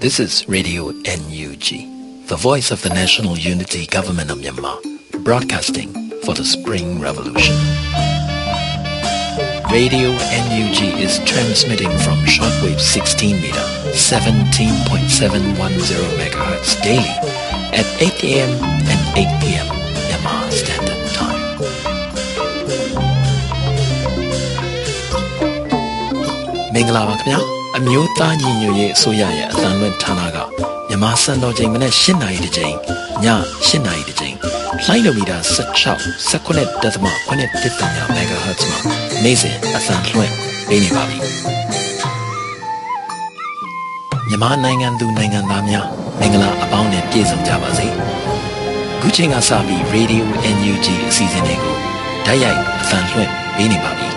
This is Radio NUG, the voice of the National Unity Government of Myanmar, broadcasting for the Spring Revolution. Radio NUG is transmitting from shortwave 16 meter, 17.710 megahertz daily at 8 a.m. and 8 p.m. င်္ဂလာပါခင်ဗျာအမျိုးသားညီညွတ်ရေးအစိုးရရဲ့အသံလွှင့်ဌာနကမြန်မာစံတော်ချိန်မနေ့၈နာရီတစ်ချိန်ည၈နာရီတစ်ချိန်လိုင်းဒိုမီတာ16 19.8 MHz မှာနေ့စဉ်အသံလွှင့်ပေးနေပါပြီမြန်မာနိုင်ငံသူနိုင်ငံသားများမင်္ဂလာအပေါင်းနဲ့ပြည့်စုံကြပါစေခုချိန်ကစပြီး Radio NUG အစီအစဉ်လေးကိုဓာတ်ရိုက်အသံလွှင့်ပေးနေပါပြီ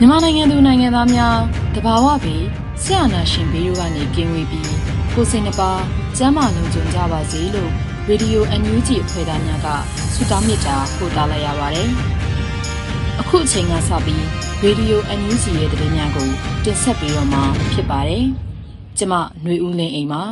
မြန်မာနိုင်ငံသူနိုင်ငံသားများတဘာဝပြီးဆရာနာရှင်ဘေးတို့ကနေကင်းဝေးပြီးကိုစိတ်နှပါစမ်းမလုံးကြုံကြပါစေလို့ရေဒီယိုအန်ယူဂျီအဖွဲ့သားများကဆုတောင်းမေတ္တာပို့သလိုက်ရပါတယ်။အခုအချိန်ကစပြီးရေဒီယိုအန်ယူဂျီရဲ့သတင်းများကိုတင်ဆက်ပေးတော့မှာဖြစ်ပါတယ်။ကျမຫນွေဦးလင်းအိမ်ပါ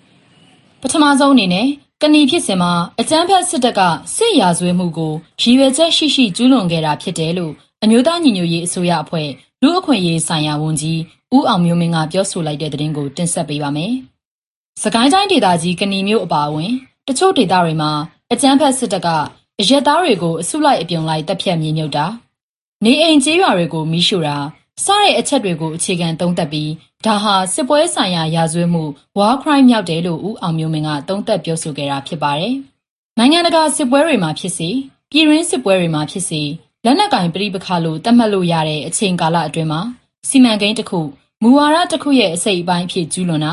။ပထမဆုံးအနေနဲ့ကဏီဖြစ်စဉ်မှာအကြမ်းဖက်စစ်တပ်ကစစ်ရာဇဝဲမှုကိုရည်ရွယ်ချက်ရှိရှိကျူးလွန်ခဲ့တာဖြစ်တယ်လို့ အမျိုးသားညီညွတ်ရေးအစိုးရအဖွဲ့ လူ့အခွင့်အရေးဆိုင်ရာဝန်ကြီး ဦးအောင်မျိုးမင်းက ပြောဆိုလိုက်တဲ့သတင်းကို တင်ဆက်ပေးပါမယ်။စကိုင်းတိုင်းဒေသကြီးကဏီမြို့အပါအဝင် တချို့ဒေသတွေမှာ အကြမ်းဖက်စစ်တပ်က အရက်သားတွေကို အစုလိုက်အပြုံလိုက်တပ်ဖြတ် မြေမြုပ်တာ နေအိမ်ကျေးရွာတွေကိုမိရှို့တာ စတဲ့အချက်တွေကို အခြေခံသုံးသပ်ပြီး ဒါဟာ စစ်ပွဲဆိုင်ရာ ရာဇဝတ်မှု war crime မြောက်တယ်လို့ ဦးအောင်မျိုးမင်းက သုံးသပ်ပြောဆိုခဲ့တာ ဖြစ်ပါတယ်။နိုင်ငံတကာစစ်ပွဲတွေမှာဖြစ်စေ ပြည်တွင်းစစ်ပွဲတွေမှာဖြစ်စေ လက်နက်ကင်ပြိပခါလို့သတ်မှတ်လို့ရတဲ့အချိန်ကာလအတွင်းမှာစီမံကိန်းတစ်ခုမူဝါဒတစ်ခုရဲ့အစိတ်အပိုင်းဖြစ်ကျူးလွန်တာ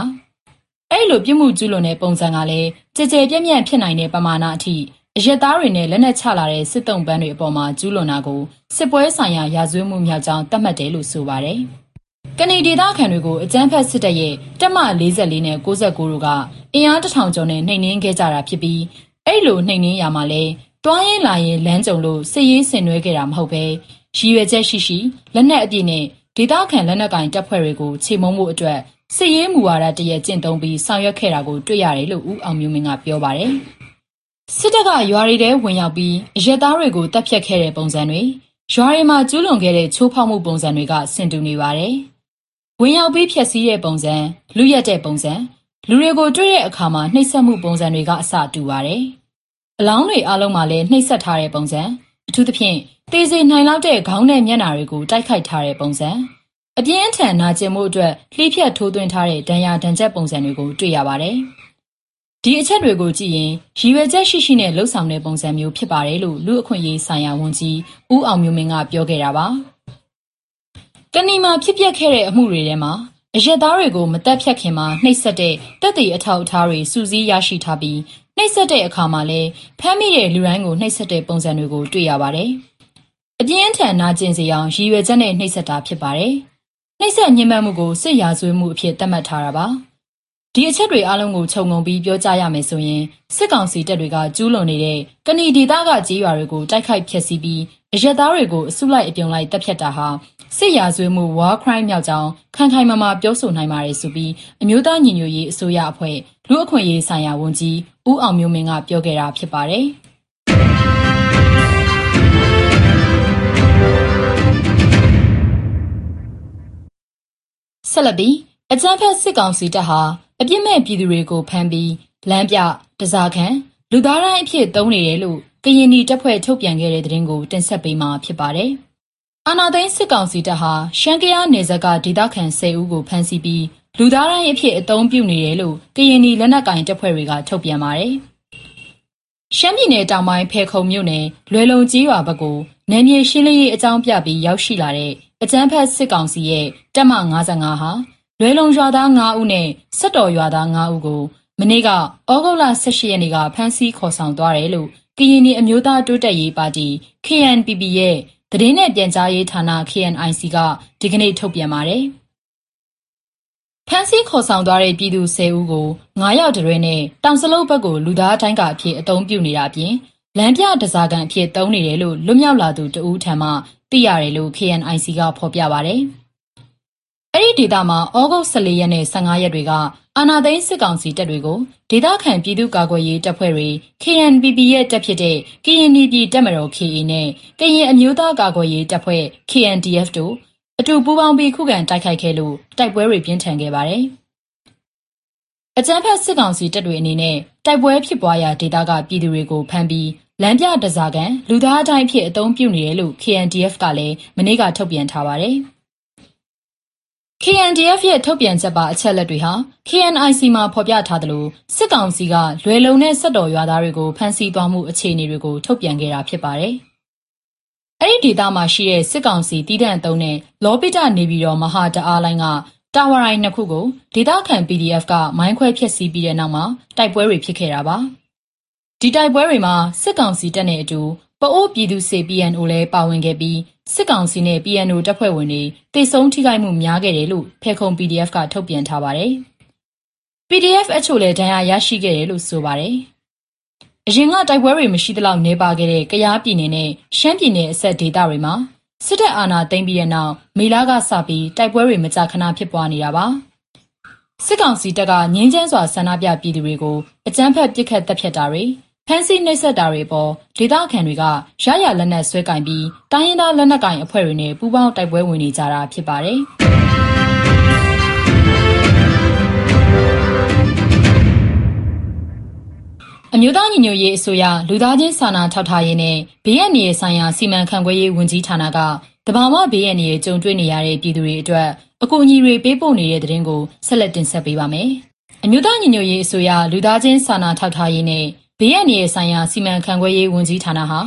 အဲ့လိုပြစ်မှုကျူးလွန်တဲ့ပုံစံကလည်းကြကြပြည့်ပြည့်ဖြစ်နိုင်တဲ့ပမာဏအထိအရက်သားတွေနဲ့လက်နက်ချလာတဲ့စစ်တုံးပန်းတွေအပေါ်မှာကျူးလွန်တာကိုစစ်ပွဲဆိုင်ရာရာဇဝတ်မှုမြောက်ကြောင်းသတ်မှတ်တယ်လို့ဆိုပါတယ်။ကနေဒေသခံတွေကိုအကြမ်းဖက်စစ်တပ်ရဲ့တက်မ44နဲ့69တို့ကအင်အားတထောင်ကျော်နဲ့နှိမ်နင်းခဲ့ကြတာဖြစ်ပြီးအဲ့လိုနှိမ်နင်းရမှာလဲ တွားရင်လာရင်လမ်းကြုံလို့ စစ်ရေးဆင်နွှဲခဲ့တာမဟုတ်ပဲရည်ရွယ်ချက်ရှိရှိ လက်နက်အပြည့်နဲ့ ဒေသခံလက်နက်ကင်တပ်ဖွဲ့တွေကိုခြေမုံမှုအတွက် စစ်ရေးမူဝါဒတရက်ကျင့်သုံးပြီး ဆောင်ရွက်ခဲ့တာကို တွေ့ရတယ်လို့ ဦးအောင်မျိုးမင်းက ပြောပါတယ်။စစ်တပ်က ရွာတွေထဲဝင်ရောက်ပြီး အရက်သားတွေကိုတပ်ဖြတ်ခဲ့တဲ့ပုံစံတွေ ရွာတွေမှာ ကျူးလွန်ခဲ့တဲ့ ချိုးဖောက်မှုပုံစံတွေက ဆင်တူနေပါတယ်။ဝင်ရောက်ပြီး ဖျက်ဆီးတဲ့ပုံစံလူရက်တဲ့ပုံစံ လူတွေကို တွေ့တဲ့အခါမှာ နှိပ်စက်မှုပုံစံတွေက အစ တူပါတယ်။ အလောင်းတွေအလုံးမှာလည်း နှိပ်စက်ထားတဲ့ပုံစံ အထူးသဖြင့် သေစေနိုင်လောက်တဲ့ ခေါင်းနဲ့ မျက်နှာတွေကို တိုက်ခိုက်ထားတဲ့ပုံစံ အပြင်းအထန်နာကျင်မှုအတွက် လှိဖြတ်ထိုးသွင်းထားတဲ့ ဒဏ်ရာဒဏ်ချက်ပုံစံတွေကို တွေ့ရပါတယ်။ဒီအချက်တွေကိုကြည့်ရင် ရည်ရွယ်ချက်ရှိရှိနဲ့လှုပ်ဆောင်တဲ့ပုံစံမျိုး ဖြစ်ပါတယ်လို့ လူအခွင့်အရေးဆိုင်ရာဝန်ကြီး ဦးအောင်မျိုးမင်းက ပြောခဲ့တာပါ။ကဏီမှာ ဖြစ်ပျက်ခဲ့တဲ့ အမှုတွေထဲမှာ အရက်သားတွေကိုမတက်ဖြတ်ခင်မှာ နှိပ်စက်တဲ့တက်တည်အထောက်အထားတွေစူးစီးရရှိထားပြီး နှိပ်စက်တဲ့အခါမှာလည်းဖမ်းမိတဲ့လူတိုင်းကိုနှိပ်စက်တဲ့ပုံစံတွေကို တွေ့ရပါတယ်။အပြင်းအထန်နာကျင်စေအောင်ရည်ရွယ်ချက်နဲ့နှိပ်စက်တာဖြစ်ပါတယ်။နှိပ်စက်ညှဉ်းပန်းမှုကိုစစ်ရာဇဝတ်မှုအဖြစ်သတ်မှတ်ထားတာပါ။ဒီအချက်တွေအလုံးကိုခြုံငုံပြီးပြောကြားရမယ်ဆိုရင်စစ်ကောင်စီတပ်တွေကကျူးလွန်နေတဲ့ကဏီဒေသကကြေးရွာတွေကိုတိုက်ခိုက်ဖျက်ဆီးပြီးအရက်သားတွေကိုအစုလိုက်အပြုံလိုက်တပ်ဖြတ်တာဟာ စစ်ရာဇဝတ်မှု war crime မြောက်ကြောင်း ခိုင်ခိုင်မာမာပြောဆိုနိုင်ပါတယ်ဆိုပြီး အမျိုးသားညီညွတ်ရေးအစိုးရအဖွဲ့ လူ့အခွင့်အရေးဆိုင်ရာဝန်ကြီး ဦးအောင်မျိုးမင်းက ပြောခဲ့တာဖြစ်ပါတယ်။ဆက်လက်ပြီးအကြမ်းဖက်စစ်ကောင်စီတပ်ဟာအပြစ်မဲ့ပြည်သူတွေကိုဖမ်းပြီးလမ်းပြတစားခံလူသားတိုင်းအဖြစ်သုံးနေတယ်လို့ကရင်နီတပ်ဖွဲ့ထုတ်ပြန်ခဲ့တဲ့သတင်းကိုတင်ဆက်ပေးမှာဖြစ်ပါတယ်။ အာဏာသိမ်းစစ်ကောင်စီတပ်ဟာ ရှမ်းကယားနယ်စပ်က ဒေသခံ ၁၀ ဦးကို ဖမ်းဆီးပြီး လူသားတိုင်းအဖြစ် အသုံးပြုနေတယ်လို့ ကရင်နီလက်နက်ကင်တပ်ဖွဲ့တွေက ထုတ်ပြန်ပါတယ်။ရှမ်းပြည်နယ်တောင်ပိုင်းဖဲခုံမြို့နယ် လွယ်လုံကြီးရွာဘက်ကို နယ်မြေရှင်းလင်းရေး အကြောင်းပြပြီး ရောက်ရှိလာတဲ့ အကြမ်းဖက်စစ်ကောင်စီရဲ့ တပ်မ55ဟာ လွယ်လုံရွာသား9ဦးနဲ့ စက်တော်ရွာသား9ဦးကို မနေ့က ဩဂုတ်လ18ရက်နေ့က ဖမ်းဆီးခေါ်ဆောင်သွားတယ်လို့ ကရင်နီအမျိုးသား တိုးတက်ရေးပါတီ KNPP ရဲ့ သတင်းနဲ့ ပြန်ကြားရေးဌာန KNIC က ဒီကနေ့ ထုတ်ပြန်ပါတယ် ဖမ်းဆီးခေါ်ဆောင်သွားတဲ့ ပြည်သူ10ဦးကို9ရောက်တရွဲနဲ့ တောင်စလုတ်ဘက်ကို လူသားတိုင်းကအဖြစ်အုံပြုနေတာပြင် လမ်းပြဒဇာကန်အဖြစ် သုံးနေတယ်လို့ လွတ်မြောက်လာသူ တဦးထံမှ သိရတယ်လို့ KNIC က ဖော်ပြပါတယ်။အဲ့ ဒီဒေသမှာဩဂုတ်14ရက်နဲ့15ရက်တွေက အာနာသိန်း စစ်ကောင်စီတပ်တွေကို ဒေသခံပြည်သူ့ကာကွယ်ရေးတပ်ဖွဲ့တွေ KNPP ရဲ့ တပ်ဖြစ်တဲ့ ကရင်ပြည်တပ်မတော် KA နဲ့ ကရင်အမျိုးသားကာကွယ်ရေးတပ်ဖွဲ့ KNDF တို့ အတူပူးပေါင်းပြီး ခုခံတိုက်ခိုက်ခဲ့လို့ တိုက်ပွဲတွေ ပြင်းထန်ခဲ့ပါတယ်။အကြမ်းဖက် စစ်ကောင်စီတပ်တွေအနေနဲ့ တိုက်ပွဲဖြစ်ပွားရာဒေသက ပြည်သူတွေကိုဖမ်းပြီး လမ်းပြတစားကန်လူသားအတိုင်းဖြစ် အသုံးပြုနေတယ်လို့ KNDF ကလည်း မနေ့က ထုတ်ပြန်ထားပါတယ်။ KNDF ရဲ့ ထုတ်ပြန်ချက်ပါ အချက်လက်တွေဟာ KNIC မှာ ဖော်ပြထားသလို စစ်ကောင်စီက လွယ်လုံနဲ့ စက်တော်ရွာသားတွေကို ဖမ်းဆီးသွားမှု အခြေအနေတွေကို ထုတ်ပြန်ခဲ့တာ ဖြစ်ပါတယ်။အဲ့ဒီဒေသမှာရှိတဲ့ စစ်ကောင်စီတည်တံ့သုံးတဲ့ လောပိတ နေပြည်တော် မဟာတအားလိုင်းက တာဝရိုင်းနှစ်ခုကို ဒေသခံ PDF က မိုင်းခွဲဖျက်ဆီးပြီးတဲ့နောက်မှာ တိုက်ပွဲတွေ ဖြစ်ခဲ့တာပါ။ဒီတိုက်ပွဲတွေမှာ စစ်ကောင်စီတပ်နဲ့အတူ ပအိုးပြည်သူစေ PNO လည်း ပါဝင်ခဲ့ပြီး စစ်ကောင်စီနဲ့ PNO တပ်ဖွဲ့ဝင်တွေတေဆုံးထိခိုက်မှုများခဲ့တယ်လို့ဖေခုံ PDF က ထုတ်ပြန်ထားပါတယ်။ PDF အချို့လည်း ဒဏ်ရာရရှိခဲ့တယ်လို့ ဆိုပါတယ်။အရင်က တိုက်ပွဲတွေ မရှိသလောက်နေပါခဲ့တဲ့ ကယားပြည်နယ်နဲ့ ရှမ်းပြည်နယ်အဆက်ဒေသတွေမှာ စစ်တပ်အာဏာသိမ်းပြီးတဲ့နောက် မေလကစပြီး တိုက်ပွဲတွေ မကြာခဏ ဖြစ်ပွားနေတာပါ။စစ်ကောင်စီတပ်ကငင်းချမ်းစွာ ဆန္ဒပြပြည်သူတွေကို အကြမ်းဖက် ပစ်ခတ်တပ်ဖြတ်တာတွေ ဖမ်းဆီးနှိပ်စက်တာတွေပေါ် ဒေသခံတွေက ရရလက်နက်ဆွဲကင်ပြီး တိုင်းရင်းသားလက်နက်ကင်အဖွဲ့တွေနဲ့ ပူးပေါင်းတိုက်ပွဲဝင်နေကြတာ ဖြစ်ပါတယ်။အမျိုးသားညီညွတ်ရေးအစိုးရ လူသားချင်းစာနာထောက်ထားရေးနဲ့ဘေးရန်နေဆိုင်ရာ စီမံခန့်ခွဲရေးဝန်ကြီးဌာနကတဘာဝဘေးရန်နေကြုံတွေ့နေရတဲ့ ပြည်သူတွေအတွက် အကူအညီတွေ ပေးပို့နေတဲ့တဲ့တင်ကိုဆက်လက်တင်ဆက်ပေးပါမယ်။အမျိုးသားညီညွတ်ရေးအစိုးရ လူသားချင်းစာနာထောက်ထားရေးနဲ့ ဘေးရန်နေဆိုင်ရာ စီမံခန့်ခွဲရေးဝန်ကြီးဌာနဟာ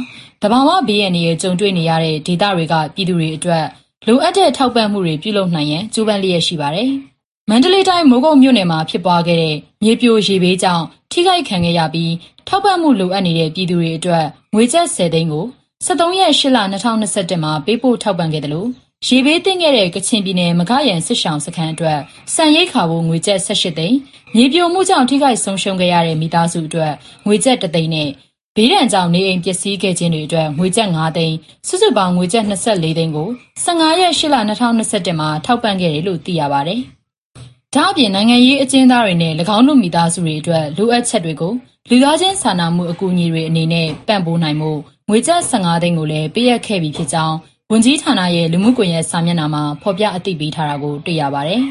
တဘာဝဘေးရန်နေကြုံတွေ့နေရတဲ့ ဒေသတွေက ပြည်သူတွေအတွက် လိုအပ်တဲ့ ထောက်ပံ့မှုတွေ ပြုလုပ်နိုင်ရန် ကြိုးပမ်းလျက်ရှိပါတယ်။မန္တလေးတိုင်း မိုးကုတ်မြို့နယ်မှာ ဖြစ်ပွားခဲ့တဲ့ မြေပြိုရေဘေးကြောင့် ထိခိုက်ခံခဲ့ရပြီး ထောက်ပံ့မှုလိုအပ်နေတဲ့ ပြည်သူတွေအတွက် ငွေကျပ်10သိန်းကို73ရက်8လ2021မှာ ပေးပို့ထောက်ပံ့ခဲ့တယ်လို့ ရေဘေးသင့်ခဲ့တဲ့ ကချင်ပြည်နယ်မခရန်စစ်ဆောင်စခန်းအတွက်စံရိတ်ခါဖို့ငွေကျပ်18သိန်း မြေပြိုမှုကြောင့် ထိခိုက်ဆုံးရှုံးခဲ့ရတဲ့ မိသားစုအတွက် ငွေကျပ်3သိန်းနဲ့ ဘေးဒဏ်ကြောင့် နေအိမ်ပျက်စီးခဲ့ခြင်းတွေအတွက် ငွေကျပ်5သိန်း စုစုပေါင်း ငွေကျပ်24သိန်းကို15ရက်8လ2021မှာ ထောက်ပံ့ခဲ့တယ်လို့ သိရပါတယ်။ဒါ့အပြင် နိုင်ငံရေးအကျဉ်းသားတွေနဲ့၎င်းတို့ မိသားစုတွေအတွက် လိုအပ်ချက်တွေကို လူသားချင်းစာနာမှု အကူအညီတွေအနေနဲ့ ပံ့ပိုးနိုင်မှုငွေကျပ်15သိန်းကိုလည်း ပေးအပ်ခဲ့ပြီးဖြစ်ကြောင်း ဝန်ကြီးဌာနရဲ့ လူမှုကွန်ရက်စာမျက်နှာမှာ ဖော်ပြအသိပေးထားတာကို တွေ့ရပါတယ်။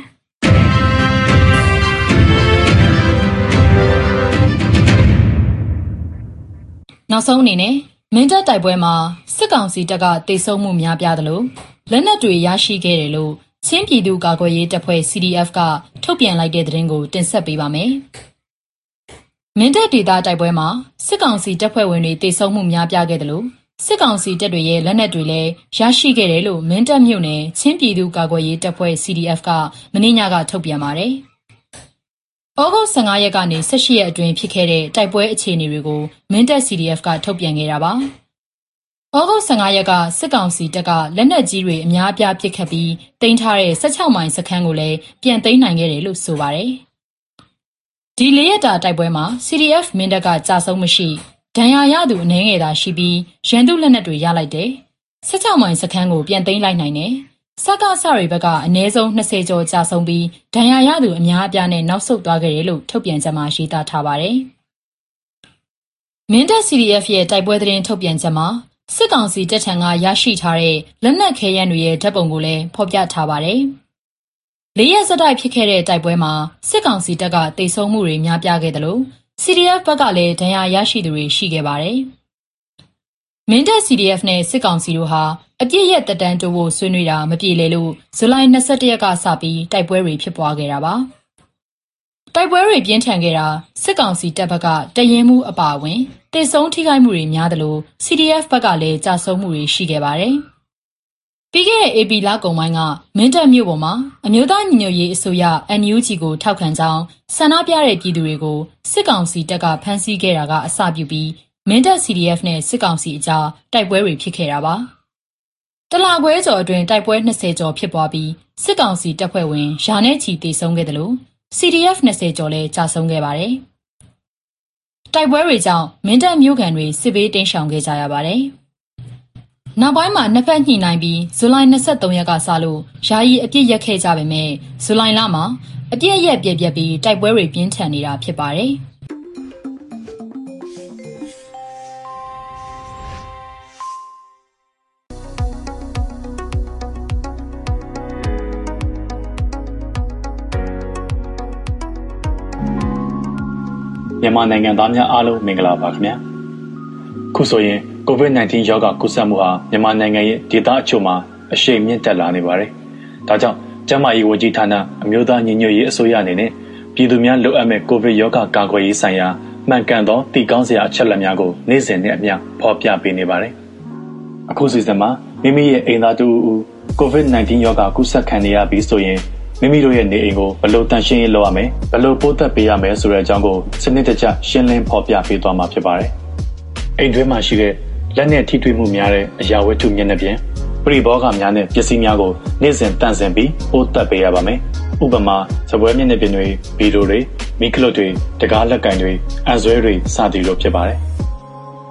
နောက်ဆုံးအနေနဲ့ မင်းတပ်တိုက်ပွဲမှာ စစ်ကောင်စီတပ်ကတေဆုံးမှုများပြားသလို လက်နက်တွေ ရရှိခဲ့တယ်လို့ ချင်းပြည်သူ့ကာကွယ်ရေးတပ်ဖွဲ့ CDF က ထုတ်ပြန်လိုက်တဲ့သတင်းကို တင်ဆက်ပေးပါမယ်။မင်းတပ်ဒေသတိုက်ပွဲမှာ စစ်ကောင်စီတပ်ဖွဲ့ဝင်တွေတေဆုံးမှုများပြားခဲ့တယ်လို့ စစ်ကောင်စီတပ်တွေရဲ့ လက်နက်တွေလည်း ရရှိခဲ့တယ်လို့ မင်းတပ်မြို့နယ် ချင်းပြည်သူ့ကာကွယ်ရေးတပ်ဖွဲ့ CDF ကမင်းညက ထုတ်ပြန်ပါတယ်။ဩဂုတ်15ရက်ကနေ18ရက်အတွင်း ဖြစ်ခဲ့တဲ့ တိုက်ပွဲအခြေအနေတွေကို မင်းတပ် CDF က ထုတ်ပြန်ခဲ့တာပါ။ဩဂုတ်15ရက်က စစ်ကောင်စီတပ်က လက်နက်ကြီးတွေ အများအပြား ပစ်ခတ်ပြီးတင်ထားတဲ့16မိုင်စခန်းကိုလည်း ပြန်သိမ်းနိုင်ခဲ့တယ်လို့ ဆိုပါတယ်။ဒီလေးရက်တာ တိုက်ပွဲမှာ CDF မင်းတပ်ကကြာဆုံးမရှိ ဒဏ်ရာရသူ အနည်းငယ်သာရှိပြီး ရန်သူလက်နက်တွေ ရလိုက်တယ်။16မိုင်စခန်းကို ပြန်သိမ်းလိုက်နိုင်တယ်။စကစတွေဘက်က အနည်းဆုံး20ကျော်ကြာဆုံးပြီး ဒဏ်ရာရသူ အများအပြားနဲ့ နောက်ဆုတ်သွားခဲ့တယ်လို့ ထုတ်ပြန်ချက်မှာ ရေးသားထားပါတယ်။မင်းတပ် CDF ရဲ့ တိုက်ပွဲသတင်း ထုတ်ပြန်ချက်မှာ စစ်ကောင်စီတပ်ထံက ရရှိထားတဲ့ လက်နက်ခဲယမ်းတွေရဲ့ ဓာတ်ပုံကိုလည်း ဖော်ပြထားပါတယ်။လေးရက်စတိုက်ဖြစ်ခဲ့တဲ့ တိုက်ပွဲမှာ စစ်ကောင်စီတပ်ကတိတ်ဆုံးမှုတွေ များပြားခဲ့တယ်လို့ CDF ဘက်ကလည်းဒဏ်ရာရရှိသူတွေရှိခဲ့ပါတယ်။မင်းတပ် CDF နဲ့စစ်ကောင်စီတို့ဟာအပြည့်ရဲ့တက်တန်းတိုးဖို့ဆွေးနွေးတာမပြေလည်လို့ဇူလိုင်22ရက်ကစပြီးတိုက်ပွဲတွေဖြစ်ပွားခဲ့တာပါတိုက်ပွဲတွေပြင်းထန်ခဲ့တာစစ်ကောင်စီတပ်ဘက်ကတရင်မှုအပါအဝင်တေဆုံးထိခိုက်မှုတွေများသလို CDF ဘက်ကလည်းကြာဆုံးမှုတွေရှိခဲ့ပါတယ် ပြီးခဲ့တဲ့ AP လကုံပိုင်းက မင်းတပ်မြို့ပေါ်မှာ အမျိုးသားညီညွတ်ရေးအစိုးရ NUG ကို ထောက်ခံကြောင်း ဆန္ဒပြတဲ့ ပြည်သူတွေကို စစ်ကောင်စီတပ်က ဖမ်းဆီးခဲ့တာက အစပြုပြီး မင်းတပ် CDF နဲ့ စစ်ကောင်စီအကြား တိုက်ပွဲတွေ ဖြစ်ခဲ့တာပါ တလာခွဲကျော်အတွင်း တိုက်ပွဲ20ကျော် ဖြစ်ပွားပြီး စစ်ကောင်စီတပ်ဖွဲ့ဝင် ရာနဲ့ချီတေဆုံးခဲ့တယ်လို့ CDF 20ကျော်လည်းကြာဆုံးခဲ့ပါတယ်။တိုက်ပွဲတွေကြောင့် မင်းတပ်မြို့ခံတွေ စစ်ဘေးတိမ်းရှောင်ခဲ့ကြရပါတယ်။ နောက်ပိုင်းမှာ နှစ်ဖက်ညှိနှိုင်းပြီး ဇူလိုင်23ရက်ကစလို့ ယာယီအပြစ်ရက်ခဲ့ကြပေမဲ့ဇူလိုင်လမှာ အပြစ်ရက်ပြက်ပြက်ပြီး တိုက်ပွဲတွေ ပြင်းထန်နေတာဖြစ်ပါတယ်။မြန်မာနိုင်ငံသားများအားလုံး မင်္ဂလာပါခင်ဗျာ ခုဆိုရင် COVID-19 ရောဂါကူးစက်မှုဟာမြန်မာနိုင်ငံရဲ့ဒေသအချို့မှာအရှိန်မြင့်တက်လာနေပါတယ်ဒါကြောင့်ကျန်းမာရေးဝန်ကြီးဌာနအမျိုးသားညီညွတ်ရေးအစိုးရအနေနဲ့ပြည်သူများလိုအပ်မဲ့ကိုဗစ်ရောဂါကာကွယ်ရေးဆိုင်ရာမှန်ကန်သောတည်ကောင်းစရာအချက်အလက်များကိုနေ့စဉ်နဲ့အမျှဖော်ပြပေးနေပါတယ်အခုစီစဉ်မှာမိမိရဲ့အိမ်သားတူဦး COVID-19 ရောဂါကူးစက်ခံနေရပြီးဆိုရင်မိမိတို့ရဲ့နေအိမ်ကိုဘယ်လိုတန်ရှင်းရေးလုပ်ရမလဲဘယ်လိုပို့သက်ပေးရမလဲဆိုတဲ့အကြောင်းကိုစနစ်တကျရှင်းလင်းဖော်ပြပေးသွားမှာဖြစ်ပါတယ်အိမ်တွင်းမှာရှိတဲ့ လက်နဲ့ထိတွေ့မှုများတဲ့အရာဝတ္ထုမျက်နှာပြင်ပရိဘောဂများနဲ့ပစ္စည်းများကိုနေ့စဉ်တန့်စင်ပြီးပို့သက်ပေးရပါမယ်ဥပမာစပွဲမျက်နှာပြင်တွေဗီဒီယိုတွေမိကလုတ်တွေတကားလက်ကင်တွေအန်ဆွဲတွေစသည်လိုဖြစ်ပါတယ်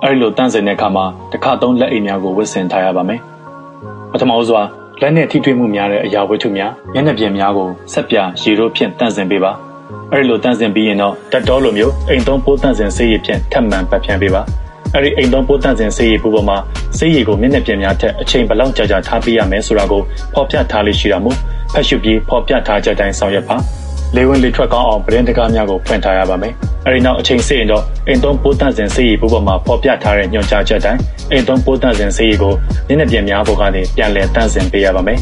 အဲဒီလိုတန့်စင်တဲ့အခါမှာတစ်ခါသုံးလက်အိမ်များကိုဝတ်ဆင်ထားရပါမယ်ပထမဦးစွာလက်နဲ့ထိတွေ့မှုများတဲ့အရာဝတ္ထုများမျက်နှာပြင်များကိုဆက်ပြရေတို့ဖြင့်တန့်စင်ပေးပါအဲဒီလိုတန့်စင်ပြီးရင်တော့တက်တော်လိုမျိုးအိမ်သုံးပိုးတန့်စင်ဆေးရည်ဖြင့်ထပ်မံပတ်ဖြန်းပေးပါ အဲ့ဒီအိမ်သုံးပိုးတန့်စင်ဆေးရည်ပူပေါ်မှာဆေးရည်ကိုမျက်နှာပြင်များထက်အချိန်ဘလောက်ကြာကြာထားပေးရမယ်ဆိုတာကိုဖော်ပြထားလေးရှိတာမို့ဖတ်ရှုပြီးဖော်ပြထားချက်တိုင်းဆောင်ရွက်ပါလေဝင်လေထွက်ကောင်းအောင်ပရင်တကားများကိုဖွင့်ထားရပါမယ်အဲဒီနောက်အချိန်စေ့ရင်တော့အိမ်သုံးပိုးတန့်စင်ဆေးရည်ပူပေါ်မှာဖော်ပြထားတဲ့ညွှန်ကြားချက်တိုင်းအိမ်သုံးပိုးတန့်စင်ဆေးရည်ကိုမျက်နှာပြင်များပေါ်ကနေပြန်လည်တန့်စင်ပေးရပါမယ်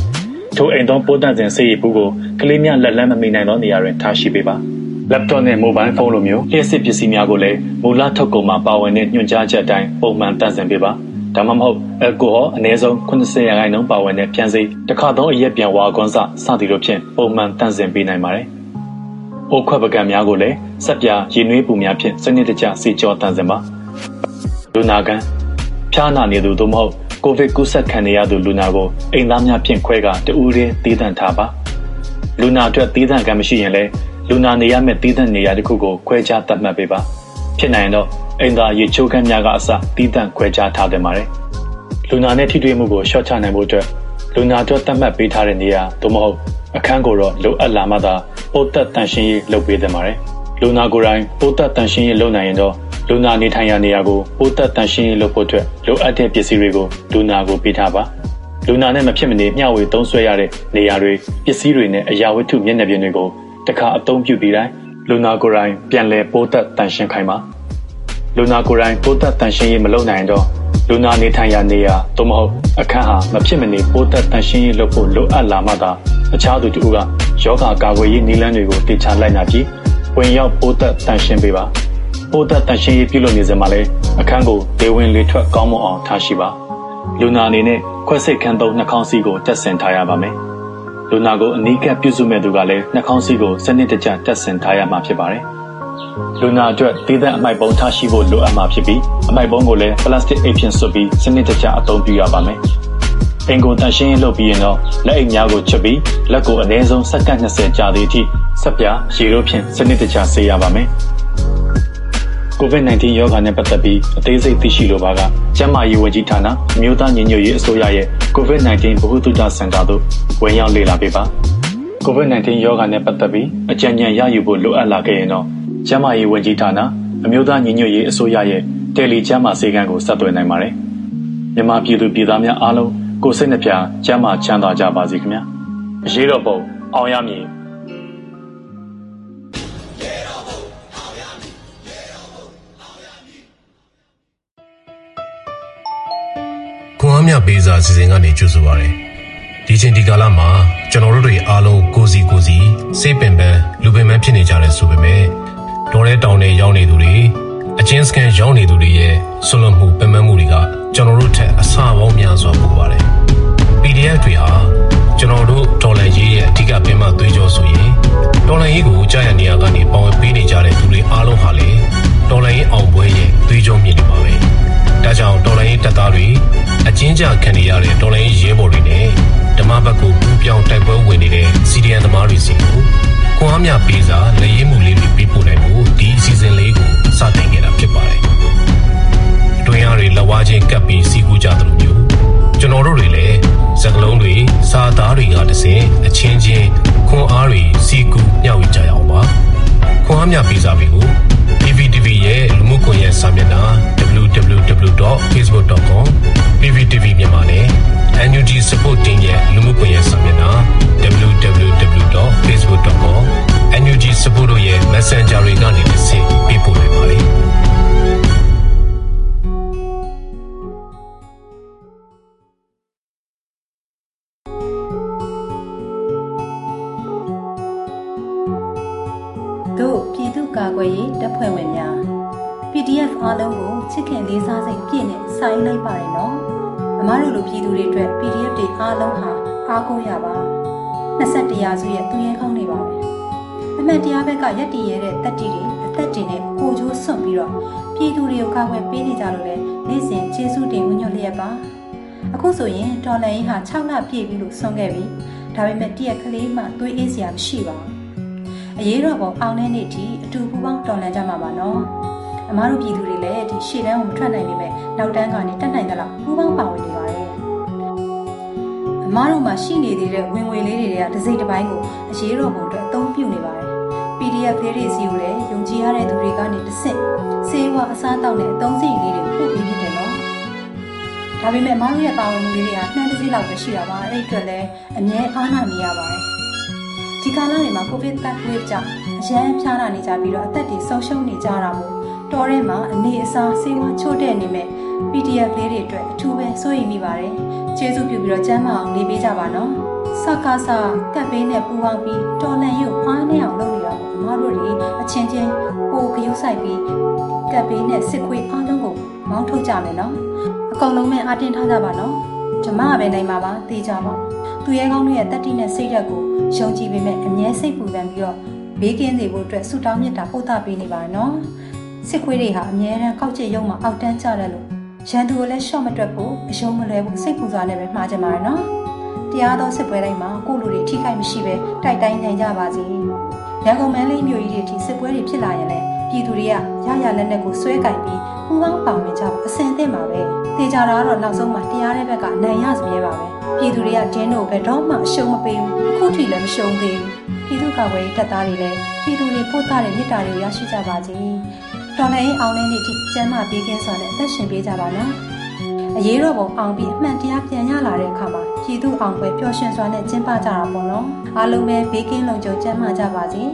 ထိုအိမ်သုံးပိုးတန့်စင်ဆေးရည်ပူကိုကလေးများလက်လန်းမမိနိုင်သောနေရာတွင်ထားရှိပေးပါ laptop နဲ့ mobile phone လိုမျိုးလျှက်စစ်ပစ္စည်းများကိုလည်းမူလထုတ်ကုန်မှာပါဝင်တဲ့ညွှန်ကြားချက်အတိုင်းပုံမှန်တန့်စင်ပေးပါဒါမှမဟုတ်အယ်ကိုဟောအနည်းဆုံး80ရာခိုင်နှုန်းပါဝင်တဲ့ဖြန်းစိတစ်ခါသုံးအရက်ပြန်ဝါကွန်းစစသည်တို့ဖြင့်ပုံမှန်တန့်စင်ပေးနိုင်ပါတယ်။အိုးခွက်ပကံများကိုလည်းစက်ပြရေနွေးပူများဖြင့်စနစ်တကျစေကြောတန့်စင်ပါ။လူနာကန်ဖျားနာနေသူသို့မဟုတ်ကိုဗစ်ကူးစက်ခံနေရသူလူနာကိုအိမ်သားများဖြင့်ခွဲကတူးရင်းတည်တံ့ထားပါ။လူနာအတွက်တည်တံ့ကံမရှိရင်လည်း လူနာနေရမယ့်တည်တံ့နေရာတစ်ခုကိုခွဲခြားသတ်မှတ်ပေးပါဖြစ်နိုင်တော့အိမ်သာရေချိုးခန်းများကအစတည်တံ့ခွဲခြားထားတင်ပါတယ်လူနာနဲ့ထိတွေ့မှုကိုရှော့ချနိုင်ဖို့အတွက်လူနာအတွက်သတ်မှတ်ပေးထားတဲ့နေရာသို့မဟုတ်အခန်းကိုတော့လိုအပ်လာမှသာပိုးသက်တန်ရှင်းရေးလုပ်ပေးတင်ပါတယ်လူနာကိုယ်တိုင်ပိုးသက်တန်ရှင်းရေးလုပ်နိုင်ရင်တော့လူနာနေထိုင်ရာနေရာကိုပိုးသက်တန်ရှင်းရေးလုပ်ဖို့အတွက်လိုအပ်တဲ့ပစ္စည်းတွေကိုလူနာကိုပေးထားပါလူနာနဲ့မဖြစ်မနေမျှဝေသုံးစွဲရတဲ့နေရာတွေပစ္စည်းတွေနဲ့အရာဝတ္ထုမျက်နှာပြင်တွေကို တခါအသုံးပြုပြီးတိုင်းလူနာကိုယ်တိုင်ပြန်လည်ပိုးသက်တန်ရှင်းခိုင်းပါလူနာကိုယ်တိုင်ပိုးသက်တန်ရှင်းရေးမလုပ်နိုင်တော့လူနာနေထိုင်ရာနေရာသို့မဟုတ်အခန်းဟာမဖြစ်မနေပိုးသက်တန်ရှင်းရေးလုပ်ဖို့လိုအပ်လာမှသာအခြားသူတို့ကယောဂကာကွယ်ရေးနည်းလမ်းတွေကိုတေချာလိုက်နာပြီးဝင်ရောက်ပိုးသက်တန်ရှင်းပေးပါပိုးသက်တန်ရှင်းရေးပြုလုပ်နေစမှာလဲအခန်းကိုဒေဝင်လေထွက်ကောင်းမွန်အောင်ထားရှိပါလူနာအနေနဲ့ခွက်စိတ်ခန်းသုံးနှာခေါင်းစီးကိုတက်ဆင်ထားရပါမယ် လူနာကိုအနီးကပ်ပြုစုမဲ့သူကလည်းနှာခေါင်းစည်းကိုစနစ်တကျတက်ဆင်ထားရမှာဖြစ်ပါတယ်။လူနာအတွက်တည်တဲ့အမိုက်ပုံထားရှိဖို့လိုအပ်မှာဖြစ်ပြီးအမိုက်ပုံကိုလည်းပလတ်စတစ်အိတ်ဖြင့်ဆွတ်ပြီးစနစ်တကျအသုံးပြုရပါမယ်။အင်ကိုတန်ရှင်းရေးလုပ်ပြီးရင်တော့လက်အိတ်များကိုချက်ပြီးလက်ကိုအနည်းဆုံးစက္ကန့်20ကြာသည့်အထိဆက်ပြရေတို့ဖြင့်စနစ်တကျဆေးရပါမယ်။ COVID-19 ရောဂါနဲ့ပတ်သက်ပြီးအသေးစိတ်သိရှိလိုပါကကျန်းမာရေးဝန်ကြီးဌာနအမျိုးသားညီညွတ်ရေးအစိုးရရဲ့ COVID-19 ဗဟုသုတစင်တာသို့ဝင်ရောက်လေ့လာပေးပါ COVID-19 ရောဂါနဲ့ပတ်သက်ပြီးအကြံဉာဏ်ရယူဖို့လိုအပ်လာခဲ့ရင်တော့ကျန်းမာရေးဝန်ကြီးဌာနအမျိုးသားညီညွတ်ရေးအစိုးရရဲ့တယ်လီကျန်းမာရေးကံကိုဆက်သွယ်နိုင်ပါတယ်မြန်မာပြည်သူပြည်သားများအားလုံးကိုစိတ်နှပြကျန်းမာချမ်းသာကြပါစေခင်ဗျာအရေးတော်ပုံအောင်ရမည် မြပေးစာစီစဉ်ကနေကြိုဆိုပါရစေ။ဒီချိန်ဒီကာလမှာကျွန်တော်တို့တွေအားလုံးကိုစီကိုစီစိတ်ပင်ပန်းလူပင်ပန်းဖြစ်နေကြတယ်ဆိုပေမဲ့တော်တဲ့တောင်တွေရောက်နေသူတွေအချင်းစကန်ရောက်နေသူတွေရဲ့ဆွလွန်မှုပင်ပန်းမှုတွေကကျွန်တော်တို့ထက်အဆပေါင်းများစွာပိုပါတယ်။ PDF တွေဟာကျွန်တော်တို့ဒေါ်လာရေးရဲ့အဓိကပင်မသွေးကြောဆိုရင်ဒေါ်လာရေးကိုကြာရနေရကနေပေါဝင်ပေးနေကြတဲ့သူတွေအားလုံးဟာလေ တော်လိုင်းအောင်ပွဲရဲ့သွေးကြောမြင့်နေပါပဲဒါကြောင့်တော်လိုင်းတပ်သားတွေအချင်းကြခံနေရတဲ့တော်လိုင်းရဲဘော်တွေနဲ့ဓမ္မဘက်ကိုပူပြောင်းတိုက်ပွဲဝင်နေတဲ့စီဒီအန်သမားတွေစီကိုခွန်အားများပေးစာလက်ရည်မှုလေးတွေပေးပို့နိုင်ဖို့ဒီအစီအစဉ်လေးကိုစတင်ခဲ့တာဖြစ်ပါတယ်အတွင်းအားတွေလက်ဝါးချင်းကပ်ပြီးစီကူကြသလိုမျိုးကျွန်တော်တို့တွေလည်းစကလုံးတွေစာသားတွေကတစင်အချင်းချင်းခွန်အားတွေစီကူမျှဝေကြရအောင်ပါခွန်အားများပေးစာတွေကို PVTV ရဲ့လူမှုကွန်ရက်စာမျက်နှာ www.facebook.com PVTV မြန်မာနဲ့ NUG Support Team ရဲ့လူမှုကွန်ရက်စာမျက်နှာ www.facebook.com NUG Support တို့ရဲ့ Messenger တွေကနေတစ်ဆင့်ပေးပို့နိုင်ပါတယ် စ်ခင်လေးစားစိတ်ပြည့်နဲ့စာရေးလိုက်ပါတယ်နော်အမားတို့လိုပြည်သူတွေအတွက် PDF တွေအားလုံးဟာအားကိုးရပါ21ရာစုရဲ့သူရဲကောင်းတွေပါပဲအမှန်တရားဘက်ကရက်တည်ရတဲ့တက်တီတွေအသက်တွေနဲ့ကိုချိုးစွန့်ပြီးတော့ပြည်သူတွေကိုကာကွယ်ပေးနေကြလို့လေနေ့စဉ်ကျေးဇူးတင်ဝညွှန်လျက်ပါအခုဆိုရင်တော်လန်ရေးဟာ6လပြည့်ပြီလို့ဆုံးခဲ့ပြီဒါပေမဲ့တရက်ကလေးမှသွေးအေးစရာမရှိပါဘူးအရေးတော်ပုံအောင်တဲ့နေ့ထိအတူပူးပေါင်းတော်လှန်ကြမှာပါနော် အမားတို့ပြည်သူတွေလည်းဒီရှေ့တန်းကိုမထွက်နိုင်ပေမဲ့နောက်တန်းကနေတက်နိုင်တဲ့လောက်ပူးပေါင်းပါဝင်နေပါတယ်အမားတို့မှာရှိနေသေးတဲ့ဝင်ငွေလေးတွေကတစ်စိတ်တစ်ပိုင်းကိုအရေးတော်ပုံအတွက်အသုံးပြုနေပါတယ် PDF လေးတွေစီကိုလည်းယုံကြည်ရတဲ့သူတွေကနေတစ်ဆင့်စေဝါအစားတောက်တဲ့အသုံးစိတ်လေးတွေပို့ပေးဖြစ်တယ်နော်ဒါပေမဲ့အမားတို့ရဲ့ပါဝင်မှုလေးတွေကနှမ်းတစ်စိတ်လောက်ပဲရှိတာပါအဲ့ဒီအတွက်လည်းအမြဲအားနာနေရပါတယ်ဒီကာလတွေမှာကိုဗစ်တက်ဝေးကြောင့်အရန်ဖျားနာနေကြပြီးတော့အသက်တွေဆုံးရှုံးနေကြတာမို့ တော်ထဲမှာအနေအစားစေဝါချို့တဲ့နေမဲ့ PDF လေးတွေအတွက်အထူးပဲစိုးရိမ်မိပါတယ်ကျေးဇူးပြုပြီးတော့ကျမ်းမအောင်နေပေးကြပါနော်စကားစာကပ်ပေးနဲ့ပူပေါင်းပြီးတော်လန်ရုပ်အားနဲ့အောင်လုပ်နေတာပေါ့အမတို့တွေအချင်းချင်းပိုခရုစိုက်ပြီးကပ်ပေးနဲ့စစ်ခွေးအားလုံးကိုမောင်းထုတ်ကြမယ်နော်အကောင်လုံးမဲ့အားတင်းထားကြပါနော်ကျမကပဲနိုင်မှာပါသိကြပါသူရဲကောင်းတွေရဲ့တက်တိနဲ့စိတ်ဓာတ်ကိုယုံကြည်ပေမဲ့အမြဲစိတ်ပူပန်ပြီးတော့ဘေးကင်းစေဖို့အတွက်ဆုတောင်းမေတ္တာပို့သပေးနေပါနော် စစ်ခွေးတွေဟာအမြဲတမ်းကောက်ကျစ်ရုံမှာအောက်တန်းကြတယ်လို့ရန်သူကိုလည်းရှော့မတွက်ဖို့အယုံမလွယ်ဘူးစိတ်ပူစွာနဲ့ပဲမှားကြပါရနော်တရားသောစစ်ပွဲတိုင်းမှာကိုလူတွေထိခိုက်မရှိပဲတိုက်တိုင်းနိုင်ကြပါစေရန်ကုန်မန်းလေးမြို့ကြီးတွေထိစစ်ပွဲတွေဖြစ်လာရင်လည်းပြည်သူတွေကရရလက်နက်ကိုဆွဲကင်ပြီးပူပေါင်းပါဝင်ကြဖို့အစင်သင့်ပါပဲတေချာတာကတော့နောက်ဆုံးမှာတရားတဲ့ဘက်ကနိုင်ရစမြဲပါပဲပြည်သူတွေကဒင်းတို့ဘယ်တော့မှအရှုံးမပေးဘူးအခုထိလည်းမရှုံးသေးဘူးပြည်သူ့ကာကွယ်ရေးတပ်သားတွေလည်းပြည်သူတွေပို့တာတဲ့မြစ်တာတွေကိုရရှိကြပါစေ တော်လည်းအောင်တဲ့နေ့ထိကျမ်းမာပေးကင်းစွာနဲ့အသက်ရှင်ပေးကြပါနော်အရေးတော်ပုံအောင်ပြီးအမှန်တရားပြန်ရလာတဲ့အခါမှာပြည်သူအောင်ပွဲပျော်ရွှင်စွာနဲ့ကျင်းပကြတာပေါ့နော်အားလုံးပဲဘေးကင်းလုံခြုံကျန်းမာကြပါစေ။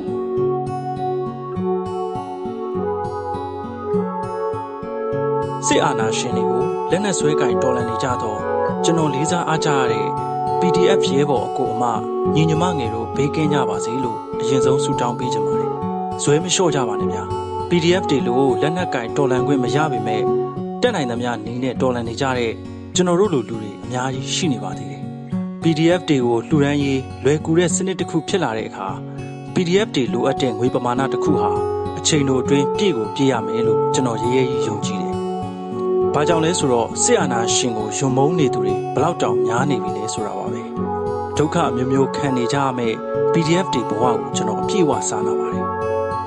စစ်အာဏာရှင်တွေကိုလက်နက်ဆွဲကင်တော်လှန်နေကြတော့ကျွန်တော်လေးစားအားကြရတဲ့ PDF ရဲဘော်အကိုအမညီညမငယ်တို့ဘေးကင်းကြပါစေလို့အရင်ဆုံးဆုတောင်းပေးချင်ပါတယ်။ဇွဲမလျှော့ကြပါနဲ့ဗျာ။ PDF တွေလို့လက်နက်ကင်တော်လှန်ခွင့်မရပေမဲ့တက်နိုင်သမျှနေနဲ့တော်လှန်နေကြတဲ့ကျွန်တော်တို့လိုလူတွေအများကြီးရှိနေပါသေးတယ်။ PDF တွေကိုလှူဒန်းရေးလွယ်ကူတဲ့စနစ်တစ်ခုဖြစ်လာတဲ့အခါ PDF တွေလိုအပ်တဲ့ငွေပမာဏတစ်ခုဟာအချိန်တို့အတွင်းပြည့်ကိုပြည့်ရမယ်လို့ကျွန်တော်ရဲရဲကြီးယုံကြည်တယ်။ဘာကြောင့်လဲဆိုတော့စစ်အာဏာရှင်ကိုယုံမုန်းနေသူတွေဘလောက်တောင်များနေပြီလဲဆိုတာပါပဲ။ဒုက္ခမျိုးမျိုးခံနေကြရမယ့် PDF တွေဘဝကိုကျွန်တော်အပြည့်အဝစားနာပါတယ်။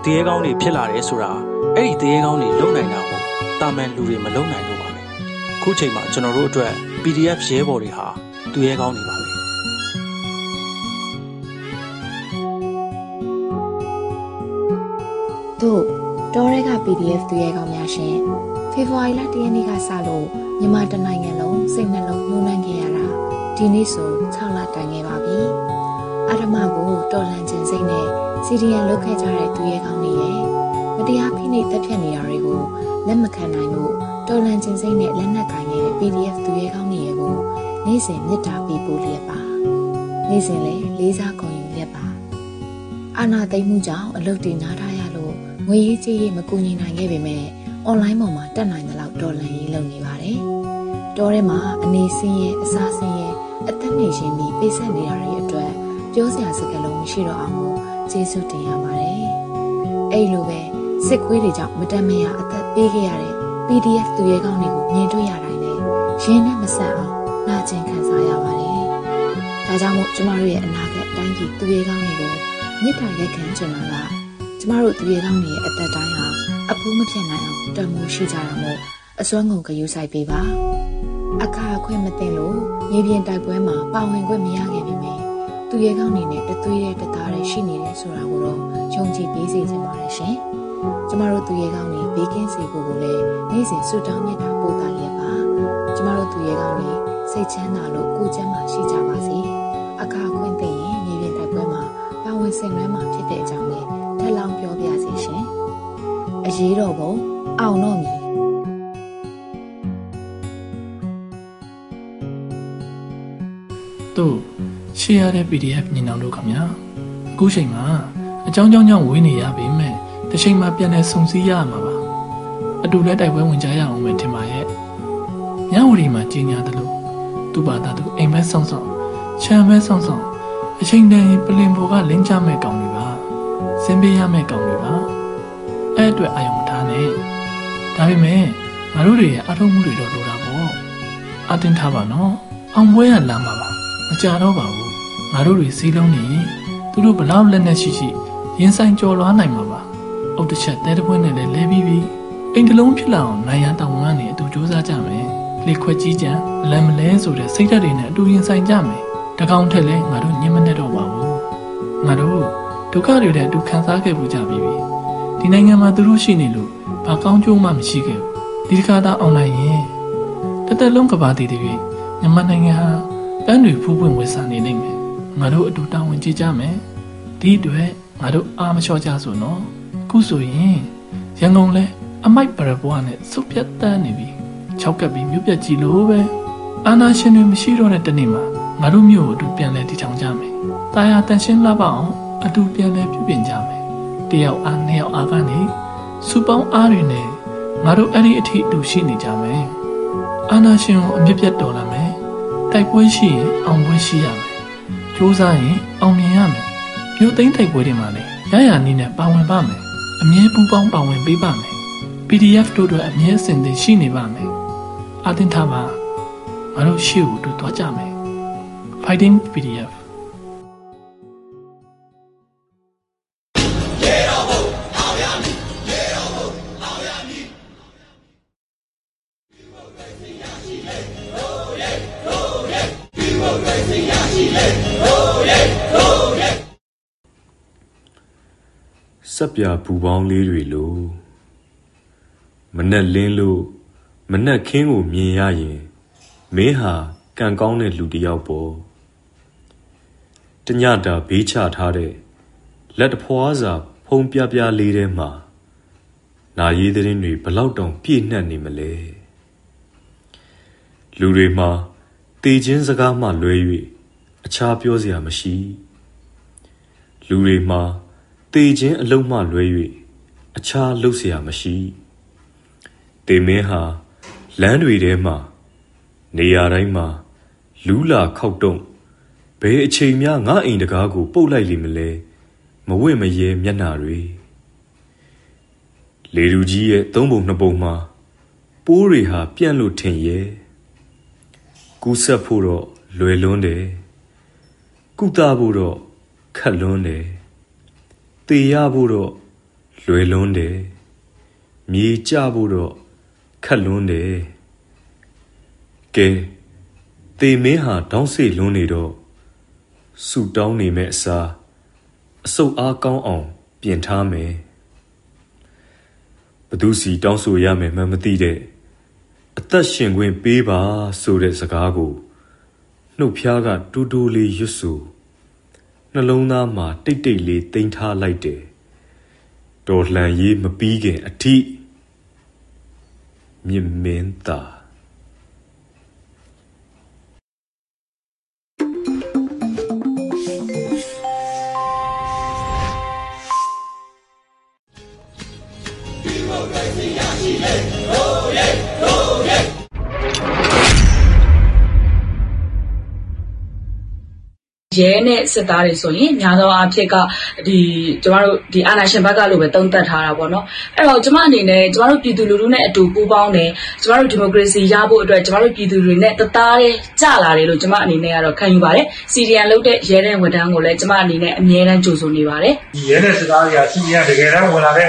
တရေကောင်းတွေဖြစ်လာတယ်ဆိုတာအဲ့ဒီတရေကောင်းတွေလုံနိုင်တာကိုတာမန်လူတွေမလုံနိုင်လို့ပါပဲ။ခုချိန်မှာကျွန်တော်တို့အတွက် PDF ရဲဘော်တွေဟာသူရဲကောင်းတွေပါပဲ။တို့တော်ရဲက PDF သူရဲကောင်းများရှင်ဖေဖော်ဝါရီလ၁ရက်နေ့ကစလို့မြန်မာတနိုင်ငံလုံးစိတ်နှလုံးညှိုးနှံခဲ့ရတာဒီနေ့ဆို6လတိုင်ခဲ့ပါပြီအရမကိုတော်လန်ခြင်းစိတ်နဲ့ စီဒီယန်လုတ်ခဲ့ကြတဲ့သူရဲကောင်းတွေရဲ့မတရားဖိနှိပ်တပ်ဖြတ်နေတာတွေကိုလက်မခံနိုင်လို့တော်လန်ခြင်းစိတ်နဲ့လက်နက်ကင်ခဲ့တဲ့ PDF သူရဲကောင်းတွေရဲ့ကိုနေ့စဉ်မြစ်တာပေးပို့လျက်ပါနေ့စဉ်လည်းလေးစားကုန်ယူလျက်ပါအာနာသိမ့်မှုကြောင့်အလုပ်တွေနားထားရလို့ငွေရေးကြေးရေးမကူညီနိုင်ခဲ့ပေမဲ့အွန်လိုင်းပေါ်မှာတက်နိုင်တဲ့လောက်ဒေါ်လာရေးလုပ်နေပါတယ်။တောထဲမှာအနေစင်းရဲ့အစားစင်းရဲ့အသက်နေရှင်ပြီးပိတ်ဆက်နေတာတွေအတွက်ပြောစရာစကားလုံးမရှိတော့အောင် ကိုကျေးဇူးတင်ရပါတယ်။အဲ့လိုပဲစစ်ခွေးတွေကြောင့်မတမရအသက်ပေးခဲ့ရတဲ့ PDF သူရဲကောင်းတွေကိုမြင်တွေ့ရတိုင်းနဲ့ရင်းနဲ့မဆက်အောင်နာကျင်ခံစားရပါတယ်။ဒါကြောင့်မို့ကျမတို့ရဲ့အနာဂတ်တိုင်းပြည်သူရဲကောင်းတွေကိုမြစ်တာရက်ခံချင်တာကကျမတို့သူရဲကောင်းတွေရဲ့အသက်တိုင်းဟာအဖိုးမဖြစ်နိုင်အောင်တန်မိုးရှိကြတာမို့အစွမ်းကုန်ကယူဆိုင်ပေးပါ။အခါအခွင့်မသိလို့မြေပြင်တိုက်ပွဲမှာပါဝင်ခွင့်မရခဲ့ပေမယ့်သူရဲကောင်းတွေနဲ့တသွေးတဲ့တသား တဲ့ရှိနေတယ်ဆိုတာကိုတော့ယုံကြည်ပေးစေချင်ပါတယ်ရှင်။ကျမတို့သူရဲကောင်းတွေဘေးကင်းစေဖို့ကိုလည်းနေ့စဉ်ဆုတောင်းမြတ်တာပို့တာလျက်ပါ။ကျမတို့သူရဲကောင်းတွေစိတ်ချမ်းသာလို့ကိုယ်ချမ်းသာရှိကြပါစေ။အခါအခွင့်သိရင်မြေပြင်တိုက်ပွဲမှာပါဝင်ဆင်နွှဲမှာဖြစ်တဲ့အကြောင်းလေးထပ်လောင်းပြောပြစီရှင်။အရေးတော်ပုံအောင်တော့မည်တို့ရှေ့ရတဲ့ PDF ညီနောင်တို့ခင်ဗျာအ ခုချိန်မှာအကြောင်းကြောင်းကြောင့်ဝေးနေရပေမဲ့တစ်ချိန်မှာပြန်လဲစုံစည်းရမှာပါအတူလဲတိုက်ပွဲဝင်ကြရအောင်ပဲထင်ပါရဲ့ညဝရီမှာကြီးညာတယ်လို့သူ့ဘာသာသူအိမ်မဲဆောင်ဆောင်ခြံမဲဆောင်ဆောင်အချိန်တန်ရင်ပလင်ဘောကလင်းချမဲ့ကောင်တွေပါစင်ပေးရမဲ့ကောင်တွေပါအဲ့အတွက်အာယုံမထားနဲ့ဒါပေမဲ့ငါတို့တွေရဲ့အထုံးမှုတွေတော့လိုတာပေါ့အတင်းထားပါနော်အောင်ပွဲရလာမှာပါမကြတော့ပါဘူးငါတို့တွေစီးလုံးနေရင် သူတို့ဘလောက်လက်နဲ့ရှိရှိရင်ဆိုင်ကြော်လွားနိုင်မှာပါအုတ်တစ်ချက်တဲတပွင့်နဲ့လည်းလဲပြီးပြီအိမ်တလုံးဖြစ်လာအောင်နိုင်ရန်တောင်းကနေအတူစူးစမ်းကြမယ်လေခွက်ကြီးကြံလမ်းမလဲဆိုတဲ့စိတ်ဓာတ်တွေနဲ့အတူရင်ဆိုင်ကြမယ်တကောင်ထက်လဲငါတို့ညင်မနဲ့တော့ပါဘူးငါတို့ဒုက္ခတွေနဲ့အတူခံစားခဲ့ပူကြပြီးပြီဒီနိုင်ငံမှာသူတို့ရှိနေလို့ဘာကောင်းကျိုးမှမရှိခဲ့ဘူးဒီတစ်ခါတော့အောင်နိုင်ရင်တစ်သက်လုံးကဘာတည်တည်မြန်မာနိုင်ငံဟာပန်းတွေဖူးပွင့်ဝေစာနေနိုင်မယ် ငါတို့အတူတာဝန်ကြည့်ကြမယ်ဒီအတွက်ငါတို့အားမလျှော့ကြဆိုနော်ခုဆိုရင်ရန်ကုန်လဲအမိုက်ပရပွားနဲ့စုပ်ပြတ်တန်းနေပြီ၆ကပ်ပြီးမြို့ပြက်ကြီးလို့ပဲအာနာရှင်တွေမရှိတော့တဲ့တနေ့မှာငါတို့မြို့ကိုအတူပြန်လဲတည်ထောင်ကြမယ်တာယာတန်ရှင်းလှပအောင်အတူပြန်လဲပြုပြင်ကြမယ်တယောက်အားနှစ်ယောက်အားကနေစူပေါင်းအားတွေနဲ့ငါတို့အဲ့ဒီအထိအတူရှိနေကြမယ်အာနာရှင်ကိုအမြင့်ပြတ်တော်လာမယ်တိုက်ပွဲရှိရင်အောင်ပွဲရှိရမယ်။ ကြိုးစားရင်အောင်မြင်ရမယ်။မြို့သိမ်းတိုက်ပွဲတွေမှာလည်းရရနည်းနဲ့ပါဝင်ပါမယ်။အမြဲပူးပေါင်းပါဝင်ပေးပါမယ်။ PDF တို့တို့အမြဲစင်တင်ရှိနေပါမယ်။အတင်းထားပါငါတို့ရှေ့ကိုတူသွားကြမယ်။ Fighting PDF စက်ပြပူပေါင်းလေးတွေလိုမနဲ့လင်းလို့မနဲ့ခင်းကိုမြင်ရရင်မင်းဟာကံကောင်းတဲ့လူတစ်ယောက်ပေါ့တညတာဘေးချထားတဲ့လက်တဖွားစာဖုံပြပြလေးထဲမှာနာရီသတင်းတွေဘလောက်တောင်ပြည့်နှက်နေမလဲလူတွေမှာတေခြင်းစကားမှလွဲ၍အခြားပြောစရာမရှိလူတွေမှာ တေခြင်းအလုံးမှလွဲ၍အခြားလုပ်เสียမရှိတေမင်းဟာလမ်းတွေထဲမှာနေရာတိုင်းမှာလူးလာခောက်တုံးဘယ်အချိန်မှငါအိမ်တကားကို ပုတ်လိုက်လိမ့်မလဲမဝင့်မရဲမျက်နာတွေလေလူကြီးရဲ့သုံးပုံနှစ်ပုံမှာပိုးတွေဟာပြန့်လို့ထင်ရဲ့ကူးဆက်ဖို့တော့လွယ်လွန်းတယ်ကုသဖို့တော့ခက်လွန်းတယ် တေရဖို့တော့လွယ်လွန်းတယ်မြေကြဖို့တော့ခက်လွန်းတယ်ကဲတေမင်းဟာတောင်းစိတ်လွန်းနေတော့ဆူတောင်းနေမဲ့အစားအဆုတ်အားကောင်းအောင် ပြင်ထားမယ်ဘသူစီတောင်းဆိုရမယ်မှမသိတဲ့အသက်ရှင်ခွင့်ပေးပါဆိုတဲ့စကားကိုနှုတ်ဖျားကတူးတူးလေးရွတ်ဆို နှလုံးသားမှာတိတ်တိတ်လေးတင်ထားလိုက်တယ်တော်လှန်ရေးမပြီးခင်အထိမြင်မင်းသာ ရဲနဲ့ စစ်သားတွေဆိုရင် များသောအားဖြင့်ကဒီကျမတို့ဒီအာဏာရှင်ဘက်ကလို့ပဲတုံ့တက်ထားတာပေါ့နော် အဲ့တော့ ကျမအနေနဲ့ ကျမတို့ ပြည်သူလူထုနဲ့အတူ ပူးပေါင်းတယ် ကျမတို့ ဒီမိုကရေစီရဖို့အတွက် ကျမတို့ ပြည်သူတွေနဲ့ တသားတည်းကြလာတယ်လို့ ကျမအနေနဲ့ကတော့ခံယူပါတယ်စီရီယန်လုပ်တဲ့ ရဲတဲ့ ဝန်ထမ်းကိုလည်း ကျမအနေနဲ့ အမြဲတမ်း ကြိုဆိုနေပါတယ်ဒီရဲတဲ့ စစ်သားတွေကစီရီယန်တကယ်တမ်းဝင်လာတဲ့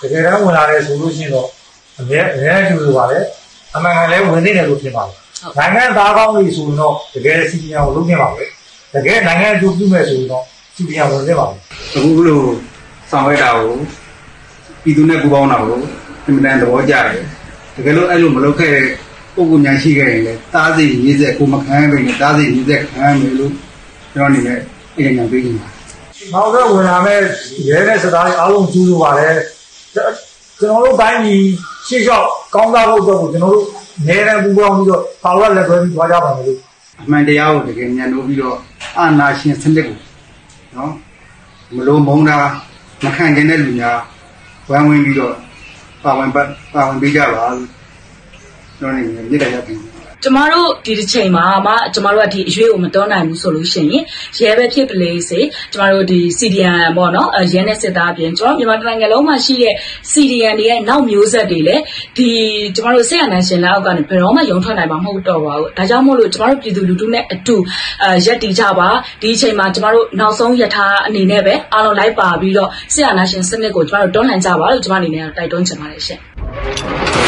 တကယ်တမ်း ဝင်လာတယ်ဆိုလို့ရှိရင်တော့ အမြဲအမြဲကြိုဆိုပါတယ် အမှန်ကန်လည်း ဝင်နေတယ်လို့ဖြစ်ပါတယ် နိုင်ငံသားကောင်းပြီဆိုရင်တော့တကယ်စီရီယန်ကိုလုပ်နေပါပဲတကယ်နိုင်ငံအကျိုးပြုမယ်ဆိုရင်တော့စီရီယန်ဝင်နေပါပဲအခုလိုဆောင်ရွက်တာကိုပြည်သူနဲ့ပူးပေါင်းတာကိုအင်မတန်သဘောကျတယ်တကယ်လို့အဲ့လိုမလုပ်ခဲ့တဲ့ပုံကူညာရှိခဲ့ရင်လည်းတားစီရည်စက်ကိုမခံဘဲနဲ့တားစီရည်စက်ခံမယ်လို့ကျွန်တော်အနေနဲ့အရင်ကပြောနေတာနောက်တော့ဝင်လာမဲ့ရဲတဲ့စသားတွေအားလုံးကျူးလို့ပါတယ်ကျွန်တော်တို့တိုင်းပြည်ရှေ့လျှောက်ကောင်းစားဖို့အတွက်ကိုကျွန်တော်တို့ နေရန်ပူပေါင်းပြီးတော့ပါဝါလက်တွဲပြီးသွားကြပါမယ်လို့အမှန်တရားကိုတကယ်ညံလို့ပြီးတော့အာနာရှင်စနစ်ကိုနော်မလို့မုန်းတာမခံကျင်တဲ့လူများဝမ်းဝင်ပြီးတော့ပါဝင်ပါပါဝင်ပေးကြပါလို့ကျွန်တော်နေမြစ်တရားပြင် ကျမတို့ဒီတစ်ချိန်မှာမှကျမတို့ကဒီအရွေးကိုမတော်နိုင်ဘူးဆိုလို့ရှိရင်ရဲပဲဖြစ်ပလေစေကျမတို့ဒီ CDN ပေါ့နော်ရဲနဲ့စစ်သားအပြင်ကျမတို့မြန်မာနိုင်ငံလုံးမှာရှိတဲ့ CDN တွေရဲ့နောက်မျိုးဆက်တွေလည်းဒီကျမတို့ဆေးရနန်ရှင်လက်အောက်ကနေဘယ်တော့မှရုံထွက်နိုင်မှာမဟုတ်တော့ပါဘူးဒါကြောင့်မို့လို့ကျမတို့ပြည်သူလူထုနဲ့အတူအဲရက်တီကြပါဒီအချိန်မှာကျမတို့နောက်ဆုံးရထားအနေနဲ့ပဲအားလုံးလိုက်ပါပြီးတော့ဆေးရနန်ရှင်စနစ်ကိုကျမတို့တွန်းလှန်ကြပါလို့ကျမအနေနဲ့တိုက်တွန်းချင်ပါတယ်ရှင်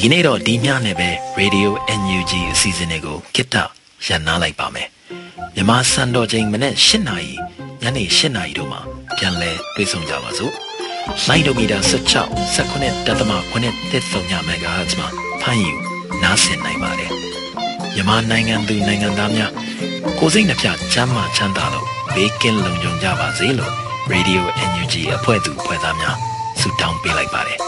ဒီကနေ့တော့ဒီညနဲ့ပဲ Radio NUG အစီအစဉ်လေးကိုကိတ္တရန်နာလိုက်ပါမယ်မြမစံတော်ချိန်မနေ့၈နာရီညနေ၈နာရီတို့မှာပြန်လည်တွေ့ဆုံကြပါစို့လိုင်းဒိုမီတာ16 19တက်သမ9တက်ဆုံညမဂါဟတ်မှာဖမ်းယူနားဆင်နိုင်ပါတယ်မြမနိုင်ငံသူနိုင်ငံသားများကိုစိတ်နှပြချမ်းမာချမ်းသာလို့ဘေးကင်းလုံခြုံကြပါစေလို့ Radio NUG အဖွဲ့သူအဖွဲ့သားများဆုတောင်းပေးလိုက်ပါတယ်